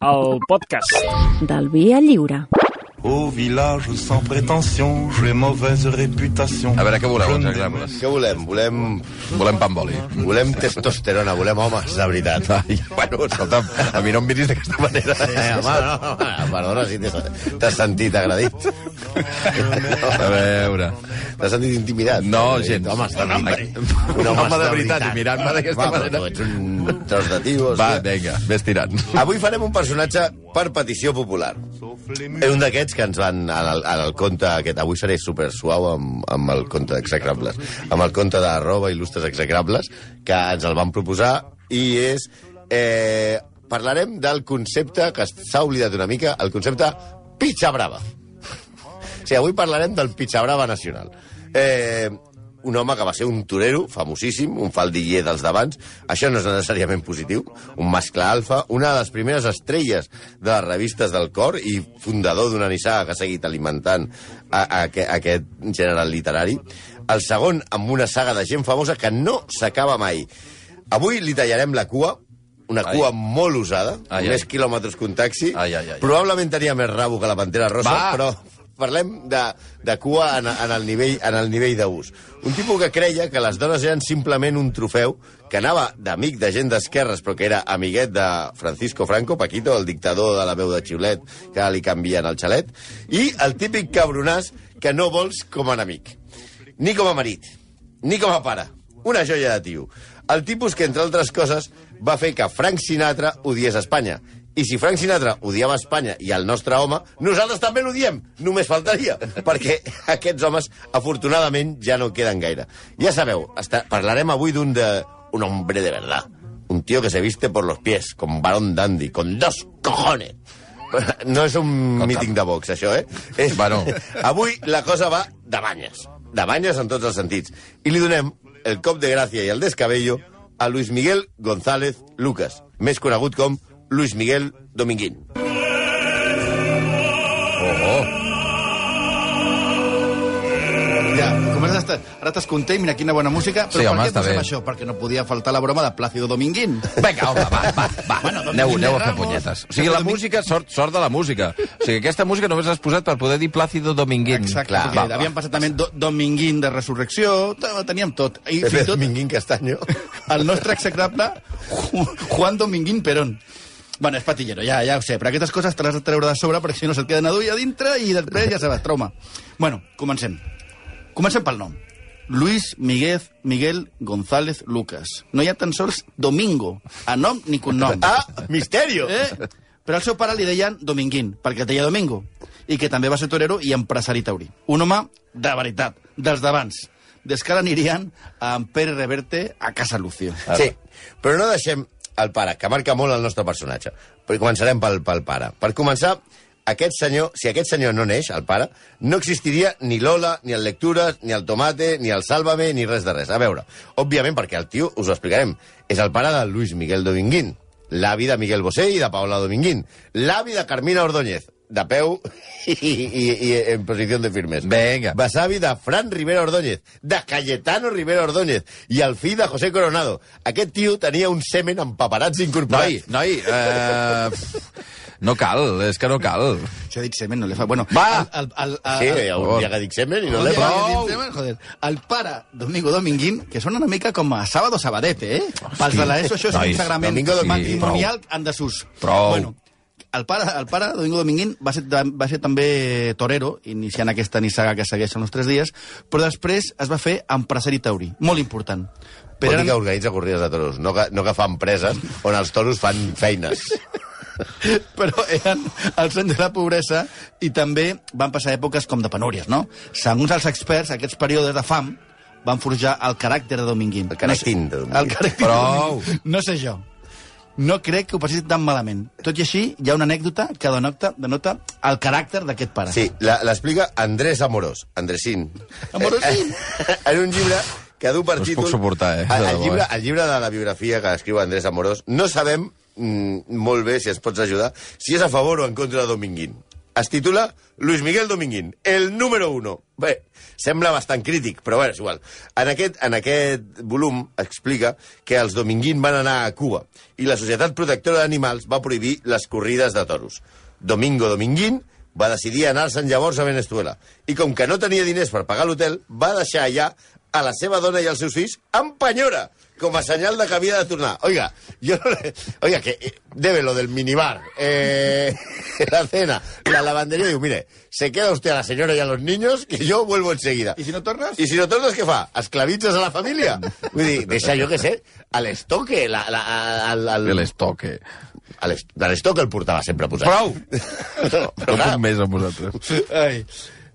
el podcast. Del Via Lliure. Au village sans prétention, j'ai mauvaise réputation. A veure, què voleu, Je ne exagrables? Què volem? Volem, Volem pa amb oli. volem testosterona, volem homes, de veritat. Ai, bueno, escolta'm, a mi no em miris d'aquesta manera. Eh, home, no, no, perdona si t'has sentit agredit. A veure... T'has sentit intimidat. No, gens. Home, està Un home- Un home de veritat, i mirant-me d'aquesta manera. Tu ets un tros de tio. Va, hòstia. vinga, vés tirant. Avui farem un personatge per petició popular. És un d'aquests que ens van en el, en el conte aquest. Avui seré super suau amb, amb el conte d'execrables. Amb el conte d'arroba il·lustres execrables, que ens el van proposar, i és... Eh, parlarem del concepte que s'ha oblidat una mica, el concepte pitxa brava. O sigui, avui parlarem del pitxa brava nacional. Eh, un home que va ser un torero famosíssim, un faldiller dels d'abans. Això no és necessàriament positiu. Un mascle alfa, una de les primeres estrelles de les revistes del cor i fundador d'una nissaga que ha seguit alimentant a, a, a aquest gènere literari. El segon, amb una saga de gent famosa que no s'acaba mai. Avui li tallarem la cua, una Ai. cua molt usada, Ai, més ai. quilòmetres que un taxi. Ai, ai, ai. Probablement tenia més rabo que la Pantera Rosa, Va! però parlem de, de cua en, en el nivell, en el nivell d'ús. Un tipus que creia que les dones eren simplement un trofeu, que anava d'amic de gent d'esquerres, però que era amiguet de Francisco Franco, Paquito, el dictador de la veu de xiulet, que li canvien el xalet, i el típic cabronàs que no vols com a enemic. Ni com a marit, ni com a pare. Una joia de tio. El tipus que, entre altres coses, va fer que Frank Sinatra odiés Espanya. I si Frank Sinatra odiava Espanya i el nostre home, nosaltres també l'odiem. Només faltaria, perquè aquests homes, afortunadament, ja no queden gaire. Ja sabeu, està, parlarem avui d'un de... un hombre de verdad. Un tío que se viste por los pies, con varón dandy, con dos cojones. No és un míting de box, això, eh? És, Bueno. Avui la cosa va de banyes. De banyes en tots els sentits. I li donem el cop de gràcia i el descabello a Luis Miguel González Lucas, més conegut com Luis Miguel Dominguín. Oh, Ja, comences a. Ara estàs content, mira quina bona música, però Sí, per home, què està posem bé. això? Perquè no podia faltar la broma de Plácido Dominguín. Vinga, home, va, va, va. Bueno, doncs aneu, Dominguín aneu a fer punyetes. O sigui, la música, sort, sort de la música. O sigui, aquesta música només l'has posat per poder dir Plácido Dominguín. Exacte, Clar, perquè va, va. havíem passat també Do Dominguín de Resurrecció, teníem tot. I fins tot Dominguín Castaño. el nostre execrable Ju- Juan Dominguín Perón. Bueno, és patillero, ja, ja ho sé, però aquestes coses te les has de treure de sobre perquè si no se't queden a dur a dintre i després ja sabes, trauma. Bueno, comencem. Comencem pel nom. Luis Miguel, Miguel González Lucas. No hi ha tan sols Domingo, a nom ni cognom. Ah, misterio! Eh? Però al seu pare li deien Dominguín, perquè el deia Domingo, i que també va ser torero i empresari taurí. Un home de veritat, dels d'abans. Des que ara anirien amb Pere Reverte a Casa Lucio. Sí, però no deixem el pare, que marca molt el nostre personatge. Però començarem pel, pel pare. Per començar, aquest senyor, si aquest senyor no neix, el pare, no existiria ni Lola, ni el Lectures, ni el Tomate, ni el Sálvame, ni res de res. A veure, òbviament, perquè el tio, us ho explicarem, és el pare de Luis Miguel Dominguín, l'avi de Miguel Bosé i de Paola Dominguín, l'avi de Carmina Ordóñez, de peu i, i, i en posició de firmes. Vinga. Besavi de Fran Rivera Ordóñez, de Cayetano Rivera Ordóñez i el fill de José Coronado. Aquest tio tenia un semen amb paparazzi incorporat. Noi, noi, eh... No cal, és que no cal. Ha dit semen, no li fa... Bueno, Va! El, el, el, Sí, el, hi ha un dia que dic semen i no que fa. semen, joder. El pare, Domingo Dominguín, que sona una mica com a Sábado Sabadete, eh? Pels de l'ESO, això és Nois, un sagrament Domingo Dominguín, matrimonial en desús. Prou. Bueno, el pare, el pare Domingo Dominguín va ser, va ser també torero, iniciant aquesta nissaga que segueix en els tres dies, però després es va fer empresari taurí, molt important. Vol dir que organitza corrides de toros, no que, no que fa empreses on els toros fan feines. però eren els anys de la pobresa i també van passar èpoques com de penúries, no? Segons els experts, aquests períodes de fam van forjar el caràcter de Dominguín. El caràctin de Dominguín. El caràcter Prou. de Dominguín. No sé jo. No crec que ho passi tan malament. Tot i així, hi ha una anècdota que denota, denota el caràcter d'aquest pare. Sí, la- l'explica Andrés Amorós, Andresín. Amorosín. en un llibre que du per No us títol... puc suportar, eh, El, el, llibre, eh. el llibre de la biografia que escriu Andrés Amorós, no sabem mm, molt bé, si ens pots ajudar, si és a favor o en contra de Dominguín. Es titula Luis Miguel Dominguín, el número uno. Bé, sembla bastant crític, però bé, és igual. En aquest, en aquest volum explica que els Dominguín van anar a Cuba i la Societat Protectora d'Animals va prohibir les corrides de toros. Domingo Dominguín va decidir anar-se'n llavors a Venezuela. I com que no tenia diners per pagar l'hotel, va deixar allà a la seva dona i als seus fills en penyora, com a senyal de que havia de tornar. Oiga, yo no le... Oiga, que eh, debe lo del minibar, eh, la cena, la lavandería. Digo, mire, se queda usted a la señora y a los niños, que yo vuelvo enseguida. I si no tornes? I si no tornes, què fa? Esclavitzes a la família? Vull dir, deixa, jo què sé, a l'estoque, la, la, al, al, Que l'estoque. de l'estoque el portava sempre posat. Prou! No, No però clar, puc més amb vosaltres. Ai.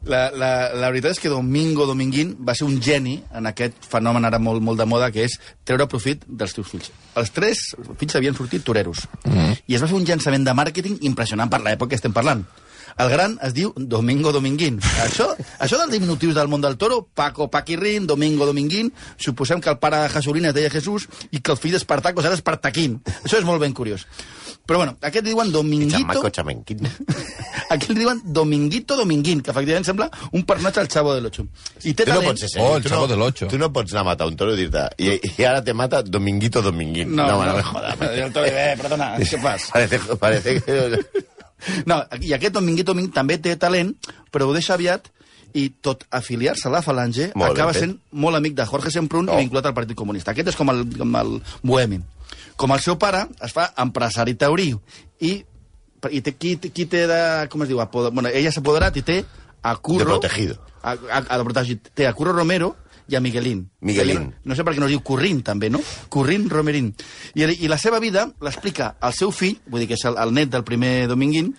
La, la, la veritat és que Domingo Dominguín va ser un geni en aquest fenomen ara molt, molt de moda, que és treure profit dels teus fills. Els tres fills havien sortit toreros. Mm. I es va fer un llançament de màrqueting impressionant per l'època que estem parlant. El gran es diu Domingo Dominguín. Això, això dels diminutius del món del toro, Paco Paquirrin, Domingo Dominguín, suposem que el pare de Jasolina es deia Jesús i que el fill d'Espartacos era Espartaquín. Això és molt ben curiós. Però bueno, aquest diuen Dominguito... Chamenquín. Aquí li diuen Dominguito Dominguín, que efectivament sembla un personatge al Chavo del Ocho. I té Tu no talent... pots ser Oh, el tu Chavo no, del Ocho. Tu no pots anar a matar un toro i dir-te... I, I ara te mata Dominguito Dominguín. No, no, me no, me jodas. jo el toro bé, perdona, què fas? Parece, parece que... No, i aquest Dominguito Dominguín també té talent, però ho deixa aviat i tot afiliar-se a la falange Molt acaba sent molt amic de Jorge Semprún Oh. i vinculat al Partit Comunista. Aquest és com el, com el bohemi. Com el seu pare, es fa empresari taurí i, i té, qui, qui té de... Com es diu? Apoder, bueno, ella s'ha apoderat i té a Curro... De protegido. A, a, a de protegit. Té a Curro Romero i a Miguelín. Miguelín. No, no sé per què no es diu Currín, també, no? Currín Romerín. I, I la seva vida l'explica el seu fill, vull dir que és el, el net del primer Dominguín,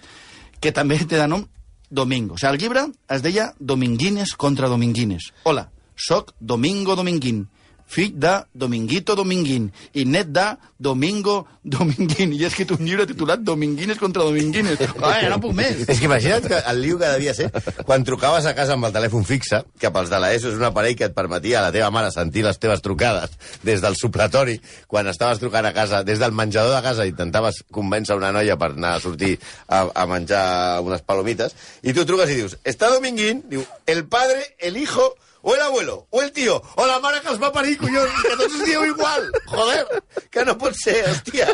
que també té de nom Domingo. O sigui, el llibre es deia Dominguines contra Dominguines. Hola, soc Domingo Dominguín, fill de Dominguito Dominguín i net de Domingo Dominguín. I he escrit un llibre titulat Dominguines contra Dominguines. Ai, no puc més. És que imagina't que el liu que devia ser quan trucaves a casa amb el telèfon fixe, que pels de l'ESO és un aparell que et permetia a la teva mare sentir les teves trucades des del supletori, quan estaves trucant a casa, des del menjador de casa, intentaves convèncer una noia per anar a sortir a, a menjar unes palomites, i tu truques i dius, està Dominguín, diu, el padre, el hijo, o el abuelo, o el tio, o la mare que els va parir, collons, que tots us dieu igual. Joder, que no pot ser, hòstia.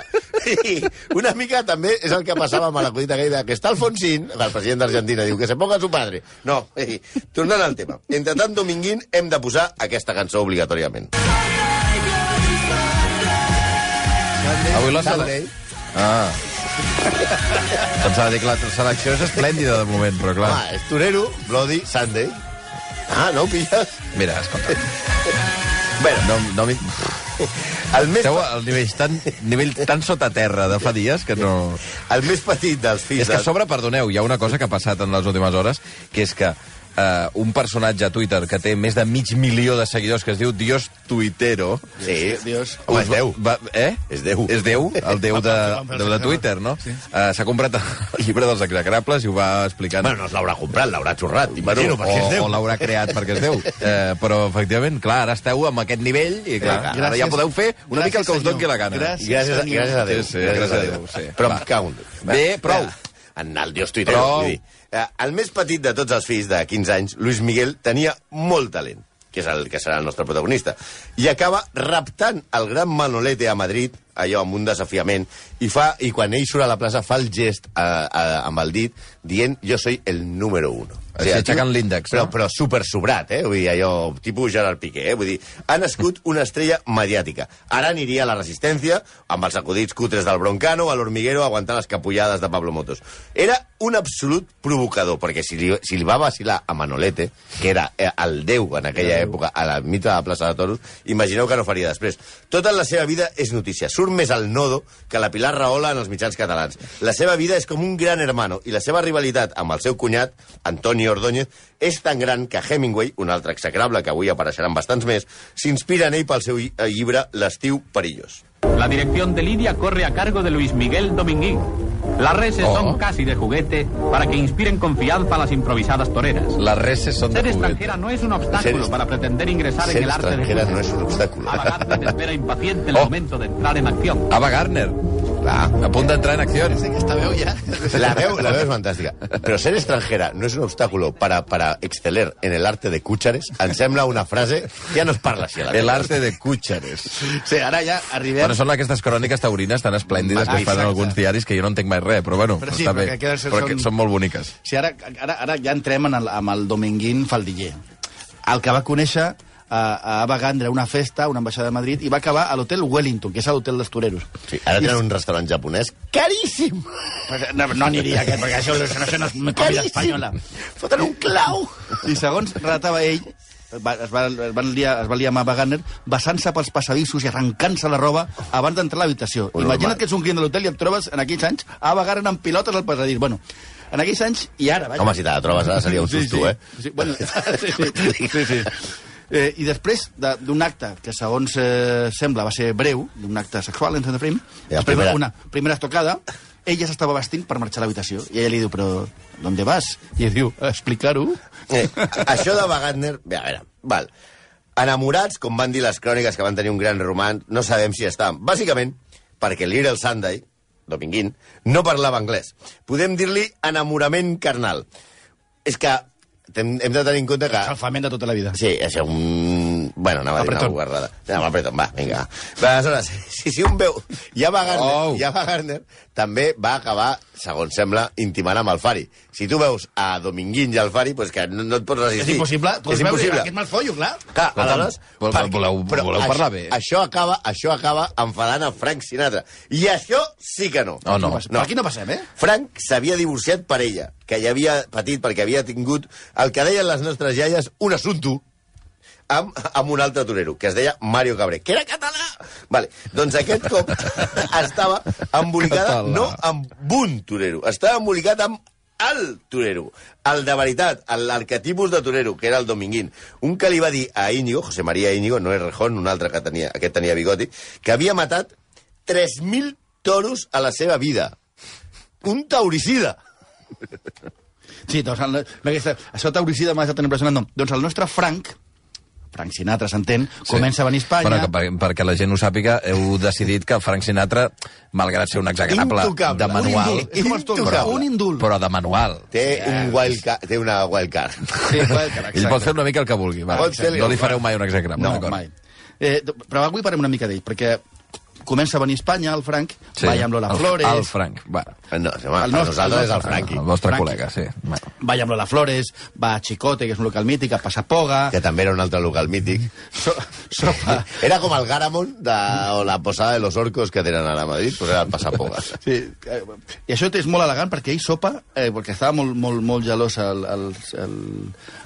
I una mica també és el que passava amb l'acudit aquell de que està Alfonsín, el president d'Argentina, diu que se ponga su padre. No, ei, tornant al tema. Entre tant, Dominguín, hem de posar aquesta cançó obligatòriament. Avui la sala... Sunday. Ah. Pensava dir que la selecció és esplèndida de moment, però clar... Ah, és Torero, Bloody, Sunday. Ah, no ho pilles? Mira, escolta, Bueno, no, no mi... el més, Esteu al nivell tan, nivell tan sota terra de fa dies que no... el més petit dels fills... És que a sobre, perdoneu, hi ha una cosa que ha passat en les últimes hores, que és que eh, un personatge a Twitter que té més de mig milió de seguidors, que es diu Dios Tuitero... Sí, Dios. Home, és Déu. Va, eh? És Déu. És Déu, el Déu de, de, de Twitter, no? Sí. Uh, S'ha comprat el llibre dels execrables i ho va explicant. Bueno, no s'haurà comprat, l'haurà Bueno, imagino, o, perquè és Déu. o l'haurà creat perquè és Déu. Eh, però, efectivament, clar, ara esteu amb aquest nivell i clar, Gràcies. ara ja podeu fer una mica el que us doni la gana. Gràcies. Gràcies, gràcies a Déu. Sí, sí, gràcies a Déu, sí. Però Va. em count. Bé, prou. En el Dios. Prou. Vull dir, eh, el més petit de tots els fills de 15 anys, Luis Miguel, tenia molt talent que és el que serà el nostre protagonista. I acaba raptant el gran Manolete a Madrid, allò amb un desafiament, i, fa, i quan ell surt a la plaça fa el gest a, a, amb el dit dient jo soy el número uno. Així, el aixecant l'índex, Però, no? però super sobrat, eh? Vull dir, allò, tipus Gerard Piqué, eh? Vull dir, ha nascut una estrella mediàtica. Ara aniria a la Resistència, amb els acudits cutres del Broncano, a l'Hormiguero, aguantant les capullades de Pablo Motos. Era un absolut provocador, perquè si li, si li va vacilar a Manolete, que era eh, el déu en aquella època, a la mitja de la plaça de Toros, imagineu que no faria després. Tota la seva vida és notícia. Surt més al nodo que la Pilar Rahola en els mitjans catalans. La seva vida és com un gran hermano, i la seva rivalitat amb el seu cunyat, Antonio Ordóñez, és tan gran que Hemingway, un altre execrable que avui apareixeran bastants més, s'inspira en ell pel seu eh, llibre L'estiu perillós. La dirección de Lidia corre a cargo de Luis Miguel Dominguín. Las reses Oh. son casi de juguete para que inspiren confianza a las improvisadas toreras. Les reses de Ser juguete. extranjera no es un obstáculo Ser- para pretender ingresar Ser en el arte de extranjera jugar. no és un obstacle. Ava Gardner espera impaciente el Oh. momento de entrar en acción. Ava Gardner. Clar. A punt d'entrar en acció. Sí, aquesta veu ja... La veu, la veu és fantàstica. Però ser extranjera no és un obstáculo para, para exceler en el arte de cúchares. Em sembla una frase que ja no es parla així. El arte de cúchares. Sí, ara ja arribem... Bueno, són aquestes cròniques taurines tan esplèndides que es fan en Exacte. alguns diaris que jo no entenc mai res, però bueno, Però sí, està però bé. que Però que són- són molt boniques. Sí, ara, ara, ara ja entrem en el, amb el Dominguín Faldiller, el que va conèixer a, a Ava Gandra una festa, una ambaixada de Madrid, i va acabar a l'hotel Wellington, que és l'hotel dels toreros. Sí, ara tenen un restaurant japonès caríssim. No, no aniria, aquest, perquè això, això, això no és comida espanyola. Foten un clau. I segons relatava ell, va, es, va, es, va liar, es va liar amb Ava Gardner basant-se pels passadissos i arrencant-se la roba abans d'entrar a l'habitació. Un Imagina't normal. que ets un client de l'hotel i et trobes en aquells anys Ava Gardner amb pilotes al passadís. Bueno, en aquells anys i ara, vaja. Home, si te la trobes ara seria un susto, sí, eh? Sí, bueno, sí, sí, sí, sí. Eh, I després de- d'un acte que, segons eh, sembla, va ser breu, d'un acte sexual en Santa Ja, després primera- una primera estocada, ella s'estava vestint per marxar a l'habitació. I ella li diu, però, ¿dónde vas? I ell diu, a explicar-ho. Eh, això de Wagner... Bé, a veure, val. Enamorats, com van dir les cròniques que van tenir un gran romans, no sabem si estaven. Bàsicament, perquè Little Sunday, Dominguín, no parlava anglès. Podem dir-li enamorament carnal. És que hem, hem de tenir en compte que... Salfament de tota la vida. Sí, és un... Bueno, anava a dir una Apretón. guarrada. Anava apretón, va, vinga. Va, aleshores, si, si un veu... Ja va Garner, Oh. ja va Garner, també va acabar, segons sembla, intimant amb el Fari. Si tu veus a Dominguín i al Fari, pues que no, no et pots resistir. És impossible. Tu és impossible. aquest me'l follo, clar. Clar, aleshores... perquè- voleu- però voleu això- parlar bé? Això acaba, això acaba enfadant a Frank Sinatra. I això sí que no. Oh, no. Per aquí no passem, eh? Frank s'havia divorciat per ella, que ja havia patit perquè havia tingut el que deien les nostres iaies un assumpto amb, amb un altre torero, que es deia Mario Cabré, que era català! Vale, doncs aquest cop estava embolicada Català. no amb un torero, estava embolicat amb el torero, el de veritat, l'arquetipus de torero, que era el Dominguín. Un que li va dir a Íñigo, José María Íñigo, no és Rejón, un altre que tenia, aquest tenia bigoti, que havia matat 3.000 toros a la seva vida. Un tauricida. Sí, doncs el, aquesta, això tauricida m'ha estat impressionant. Doncs el nostre Frank, Frank Sinatra, s'entén, sí. comença a venir a Espanya... Bueno, que, per, perquè la gent ho sàpiga, heu decidit que Frank Sinatra, malgrat ser un Intocable, de un manual, indult. Els toros, Intocable. un indult. però de manual, Té, un wild ca- té una wildcard. Sí, clar, que ell pot fer una mica el que vulgui. Va. No li fareu mai un execrable. No, mai. Eh, però avui parlem una mica d'ell, perquè comença a venir a Espanya, el Frank, sí. va amb Lola el, Flores... El Frank, bueno, No, home, El nostre- nosaltres és el el Franqui. el vostre Frank. col·lega, sí. Va amb Lola Flores, va a Chicote, que és un local mític, a Passapoga... Que també era un altre local mític. So, sopa... Era com el Garamond de, o la posada de los orcos que tenen ara a Madrid, pues era el Passapogas. Sí, eh, I això és molt elegant perquè ell sopa, eh, perquè estava molt, molt, molt gelós el, el, el,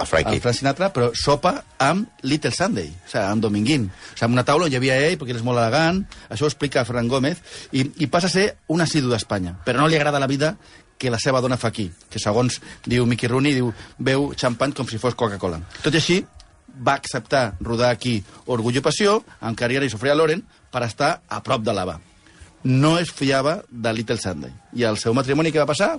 El Frankie. el Frank Sinatra, però sopa amb Little Sunday, o sigui, amb Dominguín. O sigui, amb una taula on hi havia ell, perquè ell és molt elegant, això explica Fran Gómez, i, i passa a ser un assidu d'Espanya. Però no li agrada la vida que la seva dona fa aquí, que segons diu Mickey Rooney, diu, veu xampany com si fos Coca-Cola. Tot i així, va acceptar rodar aquí Orgullo i Passió, amb Carriera i Sofia Loren, per estar a prop de l'Ava. No es fiava de Little Sunday. I el seu matrimoni que va passar,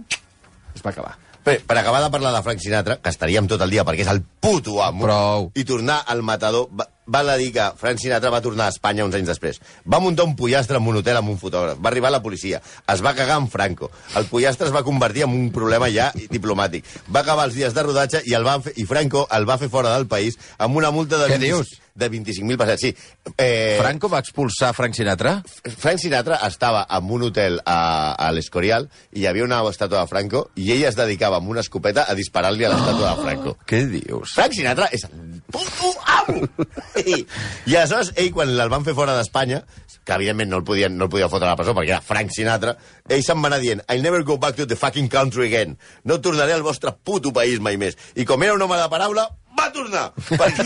es va acabar. Bé, per acabar de parlar de Frank Sinatra, que estaríem tot el dia perquè és el puto amo, Prou. i tornar al matador, va, val a dir que Frank Sinatra va tornar a Espanya uns anys després. Va muntar un pollastre en un hotel amb un fotògraf, va arribar la policia, es va cagar en Franco, el pollastre es va convertir en un problema ja diplomàtic. Va acabar els dies de rodatge i, el van fer, i Franco el va fer fora del país amb una multa de, Què dius? de 25.000 pessetes. Sí. Eh, Franco va expulsar Frank Sinatra? Frank Sinatra estava en un hotel a, a l'Escorial i hi havia una estàtua de Franco i ell es dedicava amb una escopeta a disparar-li a l'estàtua de Franco. Què dius? Frank Sinatra és el puto amo! I, I aleshores, ell, quan el van fer fora d'Espanya, que evidentment no el, podien, no el podia fotre a la presó perquè era Frank Sinatra, ell se'n va anar dient I'll never go back to the fucking country again. No tornaré al vostre puto país mai més. I com era un home de paraula, va tornar! Perquè,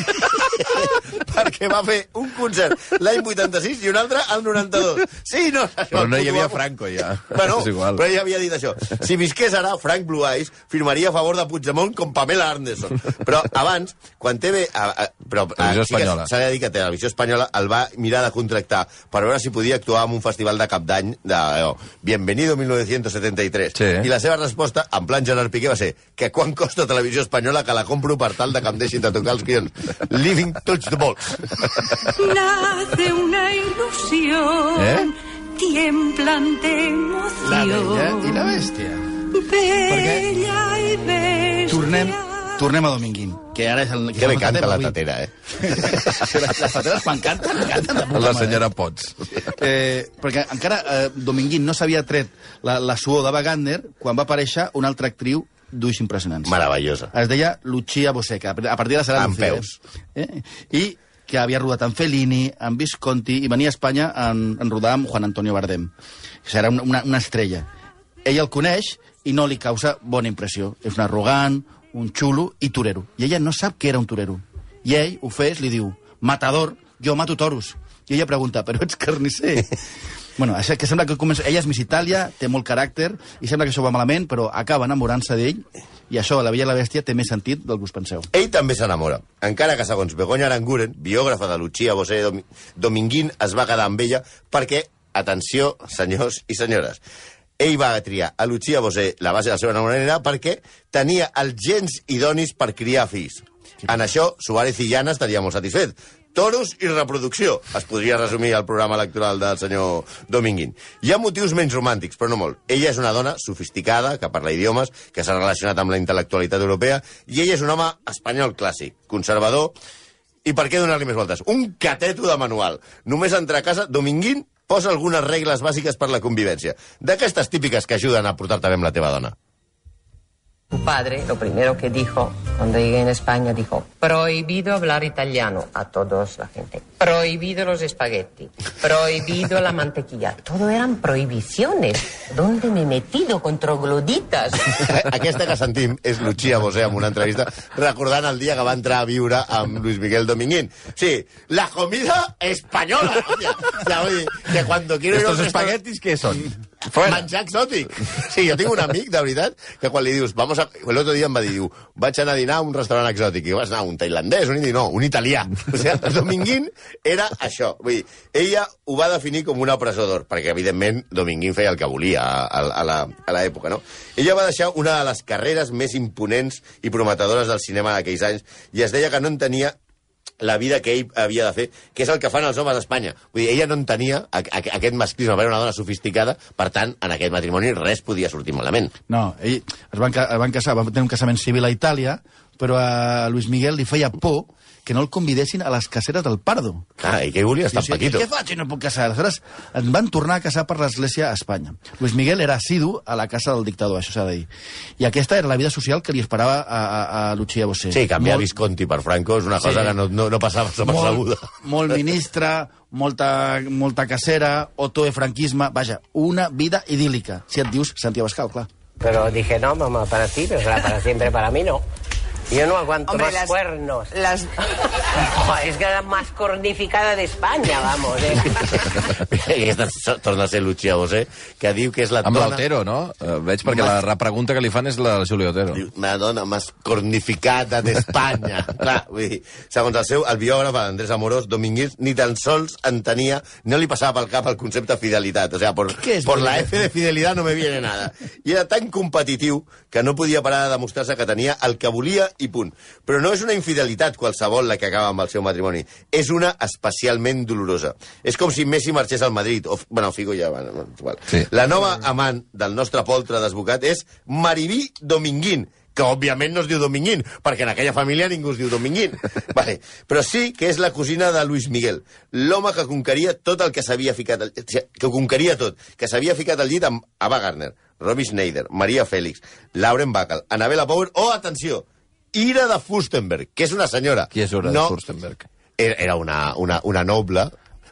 perquè va fer un concert l'any 86 i un altre al 92. Sí, no, això, Però no hi havia. Franco, ja. Bueno, És igual. però ell havia dit això. Si visqués ara, Frank Blue Eyes firmaria a favor de Puigdemont com Pamela Anderson. Però abans, quan TV... A, a, però, a, Televisió sí que Espanyola. S'ha de dir que Televisió Espanyola el va mirar de contractar per veure si podia actuar en un festival de cap d'any de oh, Bienvenido 1973. Sí. I la seva resposta, en plan Gerard Piqué, va ser que quan costa Televisió Espanyola que la compro per tal de que em deixin de tocar els guions. Living touch the balls. Nace una ilusión ¿Eh? tiemblan de La emoción. Bella i la Bèstia. Bella y bestia. Tornem, tornem a Dominguín, que ara és el... Que bé és el canta tema la tatera, eh? les, les tateres quan canten, canten de puta La mare. senyora Pots. Eh, perquè encara eh, Dominguín no s'havia tret la, la suor de Wagner quan va aparèixer una altra actriu d'ulls impressionants. Meravellosa. Es deia Lucia Boseca, a partir de la Amb Lucía, peus. Eh? I que havia rodat amb Fellini, amb Visconti, i venia a Espanya en, en rodar amb Juan Antonio Bardem. O sigui, era una, una, una estrella. Ell el coneix i no li causa bona impressió. És un arrogant, un xulo i torero. I ella no sap que era un torero. I ell, ho fes, li diu, matador, jo mato toros. I ella pregunta, però ets carnisser? bueno, això que sembla que comença... Ella és Miss Itàlia, té molt caràcter, i sembla que això va malament, però acaba enamorant-se d'ell, i això, La Bella i la Bèstia, té més sentit del que us penseu. Ell també s'enamora. Encara que, segons Begoña Aranguren, biògrafa de Lucia Bosé Domi Dominguín, es va quedar amb ella perquè, atenció, senyors i senyores, ell va triar a Lucia Bosé la base de la seva enamorada perquè tenia els gens idonis per criar fills. En això, Suárez i Llana estaria molt satisfet. Toros i reproducció. Es podria resumir el programa electoral del senyor Dominguín. Hi ha motius menys romàntics, però no molt. Ella és una dona sofisticada, que parla idiomes, que s'ha relacionat amb la intel·lectualitat europea, i ell és un home espanyol clàssic, conservador, i per què donar-li més voltes? Un cateto de manual. Només entrar a casa, Dominguín posa algunes regles bàsiques per la convivència. D'aquestes típiques que ajuden a portar-te bé amb la teva dona. Tu padre, lo primero que dijo cuando llegué en España, dijo, prohibido hablar italiano a todos la gente, prohibido los espagueti, prohibido la mantequilla. Todo eran prohibiciones. ¿Dónde me he metido con trogloditas? Aquesta que sentim és Lucia Bosé en una entrevista recordant el dia que va entrar a viure amb Luis Miguel Dominguín. Sí, la comida española. O sea, dir, que cuando quiero ir a un Estos espaguetis, què són? Menjar exòtic. Sí, jo tinc un amic, de veritat, que quan li dius, vamos a... L'altre dia em va dir, diu, vaig anar a dinar a un restaurant exòtic. I vas anar a un tailandès, un indi, no, un italià. O sigui, el Dominguín era això. Vull dir, ella ho va definir com una presó d'or, perquè, evidentment, Dominguín feia el que volia a, a, a l'època, no? Ella va deixar una de les carreres més imponents i prometedores del cinema d'aquells anys, i es deia que no entenia la vida que ell havia de fer, que és el que fan els homes a Espanya. Vull dir, ella no entenia aquest masclisme, era una dona sofisticada, per tant, en aquest matrimoni res podia sortir malament. No, ell es van, es van casar, van tenir un casament civil a Itàlia, però a Luis Miguel li feia por que no el convidessin a les caceres del Pardo. Clar, i què volia estar Sí, sí, Paquito? Què faig si no puc casar? Aleshores, ens van tornar a casar per l'església a Espanya. Luis Miguel era assidu a la casa del dictador, això s'ha de dir. I aquesta era la vida social que li esperava a, a, a Lucia Bosé. Sí, canviar Molt- Visconti per Franco és una cosa Sí. que no, no, no passava desapercebuda. molt, molt ministre, molta, molta casera, otoe franquisme... Vaja, una vida idílica, si et dius Santiago Abascal, clar. Pero dije, no, mamá, para ti, pero será para siempre, para mí no. Yo no aguanto Hombre, más las- cuernos. las- Joder, es que la más cornificada de España, vamos. ¿eh? Aquesta torna a ser Lucia Bosé, que diu que és la Amb dona... l'Otero, no? Eh, veig perquè la repregunta que li fan és la Júlia Otero. Diu, una dona més cornificada d'Espanya. Clar, vull dir, segons el seu, el biògraf, Andrés Amorós, Domínguez, ni tan sols entenia, no li passava pel cap el concepte fidelitat. O sea, por, ¿Qué es por la fidelitat? F de fidelidad no me viene nada. I era tan competitiu que no podia parar de demostrar-se que tenia el que volia i punt. Però no és una infidelitat qualsevol la que acaba amb el seu matrimoni. És una especialment dolorosa. És com si Messi marxés al Madrid. O, bueno, Figo ja... Bueno, igual. Sí. La nova amant del nostre poltre desbocat és Maribí Dominguín, que òbviament no es diu Dominguín, perquè en aquella família ningú es diu Dominguín. vale. Però sí que és la cosina de Luis Miguel, l'home que conqueria tot el que s'havia ficat... Al... Que conqueria tot, que s'havia ficat al llit amb Ava Gardner, Robbie Schneider, Maria Félix, Lauren Bacall, Annabella Power o, atenció, Ira de Fustenberg, que és una senyora. Qui és Ura de Furstenberg? Era, una, una, una noble,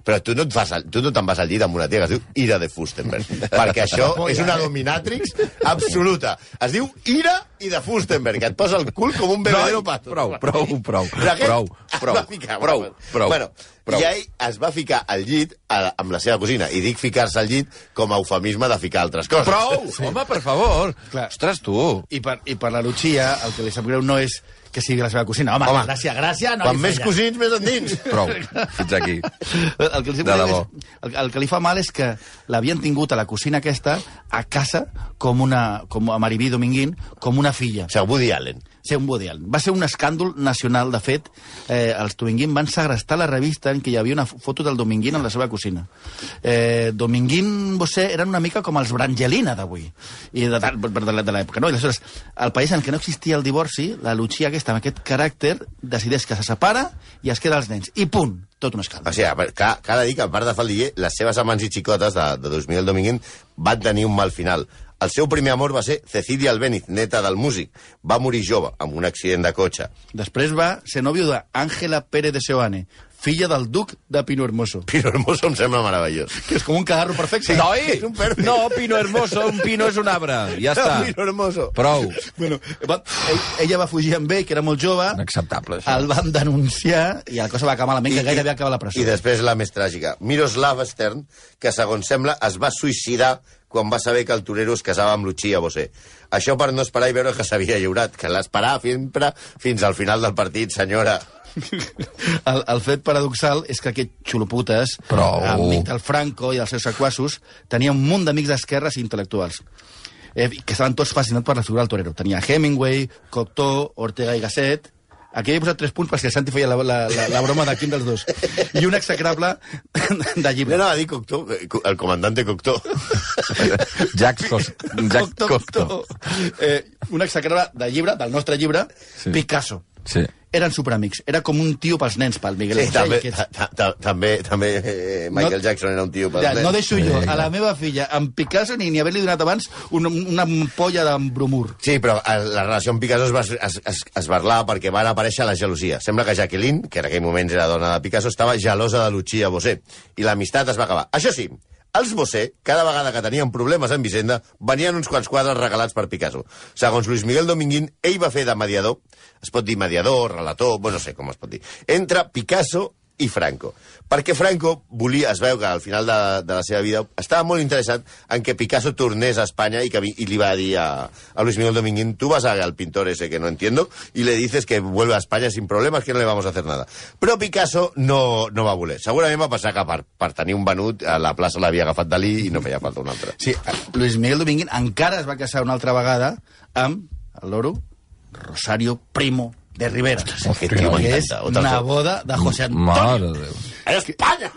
però tu no et fas, al- tu no te'n vas al llit amb una tia que es diu Ira de Fustenberg, perquè això és una dominatrix absoluta. Es diu Ira i de Fustenberg, que et posa el cul com un bebedero pato. Prou, prou, prou, prou, prou, prou, bueno, prou, Bueno, prou. I ell es va ficar al llit a, amb la seva cosina, i dic ficar-se al llit com a eufemisme de ficar altres coses. Prou! Home, per favor. Clar. Ostres, tu. I per, I per la Lucia, el que li sap greu no és que sigui la seva cosina. Home, Home, gràcia, gràcia, no Quan li més cosins, més endins. Prou. Fins aquí. El que, els De de debò. és, el, el que li fa mal és que l'havien tingut a la cosina aquesta a casa com una, com a Maribí Dominguín com una filla. O sigui, Woody Allen. Ser un Woody Allen. Va ser un escàndol nacional, de fet. Eh, els Dominguín van segrestar la revista en què hi havia una foto del Dominguín en la seva cosina. Eh, Dominguín, vostè, eren una mica com els Brangelina d'avui, i de, de, de, de l'època. No? I aleshores, al país en què no existia el divorci, la Lucía aquesta, amb aquest caràcter, decideix que se separa i es queda els nens. I punt, tot un escàndol. O sigui, ca- cada dia que part de faldiller, les seves amants i xicotes de, de 2000 Dominguín van tenir un mal final. El seu primer amor va ser Cecilia Albéniz, neta del músic. Va morir jove, amb un accident de cotxe. Després va ser nòvio d'Àngela Pérez de Seoane, filla del duc de Pino Hermoso. Pino Hermoso em sembla meravellós. Que és com un cagarro perfecte. Noi! És un perfecte. No, Pino Hermoso, un pino és un arbre. Ja està. Pino Hermoso. Prou. Bueno, va, ell, ella va fugir amb ell, que era molt jove. Inacceptable, això. El van denunciar i la cosa va acabar malament, que gairebé acaba la presó. I després la més tràgica. Miroslav Stern, que segons sembla es va suïcidar quan va saber que el torero es casava amb Lucia Bosé. Això per no esperar i veure que s'havia lliurat, que l'esperava sempre fins al final del partit, senyora. El, el fet paradoxal és que aquest xuloputes, Prou. amic del Franco i dels seus sequassos, tenia un munt d'amics d'esquerres i intel·lectuals eh, que estaven tots fascinats per la figura del torero. Tenia Hemingway, Cocteau, Ortega i Gasset... Aquí he posat tres punts perquè el Santi feia la, la, la, la broma de quin dels dos. I un execrable de No llibre. anava a dir Cocteau, eh, el comandante Cocteau. Jacques Cos... Jack Cocteau. Eh, un execrable de llibre, del nostre llibre, Sí. Picasso. Sí. Eren superamics. Era com un tio pels nens, pel Miguel Sí, Bosé. també, també, també eh, Michael No- Jackson era un tio per Ja, no deixo jo a la meva filla amb Picasso ni, ni haver-li donat abans una, una ampolla d'embromur. Sí, però eh, la relació amb Picasso es, va, es, es, es barlava perquè van aparèixer les gelosies. Sembla que Jacqueline, que en aquell moment era dona de Picasso, estava gelosa de Lucia Bosé. I l'amistat es va acabar. Això sí, els Bosé, cada vegada que tenien problemes amb Hisenda, venien uns quants quadres regalats per Picasso. Segons Luis Miguel Dominguín, ell va fer de mediador, es pot dir mediador, relator, bueno, no sé com es pot dir, entre Picasso i Franco. Perquè Franco volia, es veu que al final de, de la seva vida estava molt interessat en que Picasso tornés a Espanya i, que, i li va dir a, a Luis Miguel Dominguín, tú vas al pintor ese que no entiendo y le dices que vuelve a España sin problemas, que no le vamos a hacer nada. Però Picasso no, no va voler. Segurament va passar que per, per tenir un venut a la plaça l'havia agafat Dalí i no feia falta un altre. Sí, Luis Miguel Dominguín encara es va casar una altra vegada amb el loro Rosario Primo de Rivera. Aquest tio que és una boda de José Mare Antonio. de Déu. A Espanya!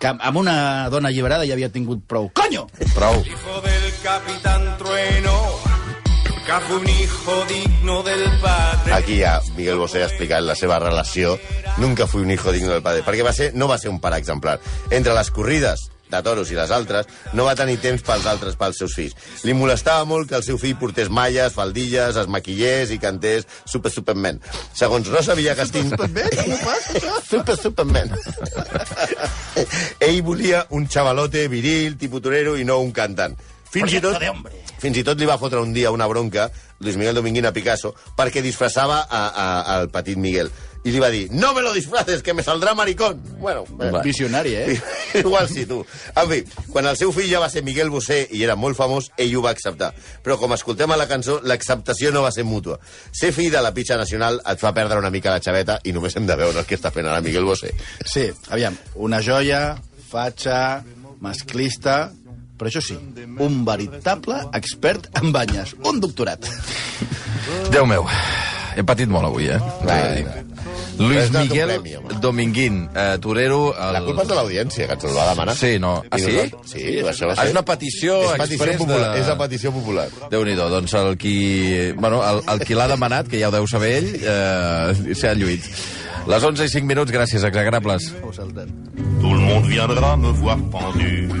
Que amb una dona alliberada ja havia tingut prou. Coño! Prou. Hijo del capitán Trueno, que fue un hijo digno del padre. Aquí ja Miguel Bosé ha explicat la seva relació. Nunca fui un hijo digno del padre. Perquè va ser, no va ser un pare exemplar. Entre les corrides de toros i les altres, no va tenir temps pels altres, pels seus fills. Li molestava molt que el seu fill portés malles, faldilles, es maquillés i cantés Super Superman. Segons Rosa Villacastín... Super Superman. Ell volia un xavalote viril, tipus torero, i no un cantant. Fins i tot, fins i tot li va fotre un dia una bronca Luis Miguel Dominguín a Picasso perquè disfressava a, a, al petit Miguel. I li va dir, no me lo disfraces, que me saldrà maricón. Bueno, eh, Visionari, eh? Igual sí, tu. En fi, quan el seu fill ja va ser Miguel Bosé i era molt famós, ell ho va acceptar. Però com escoltem a la cançó, l'acceptació no va ser mútua. Ser fill de la pitxa nacional et fa perdre una mica la xaveta i només hem de veure el que està fent ara Miguel Bosé. Sí, aviam, una joia, fatxa, masclista, però això sí, un veritable expert en banyes, un doctorat. Déu meu, he patit molt avui, eh? Luis Has donat un Miguel premi, home. Dominguín, eh, torero... El... La culpa és de l'audiència, que ens el va demanar. Sí, no. Ah, sí? Sí, això va ser... és una petició és petició express popular, de- És la petició popular. Déu-n'hi-do, doncs el qui... Bueno, el, el qui l'ha demanat, que ja ho deu saber ell, eh, s'ha lluït. Les 11 i 5 minuts, gràcies, exagrables. Tout le monde viendra me voir pendu,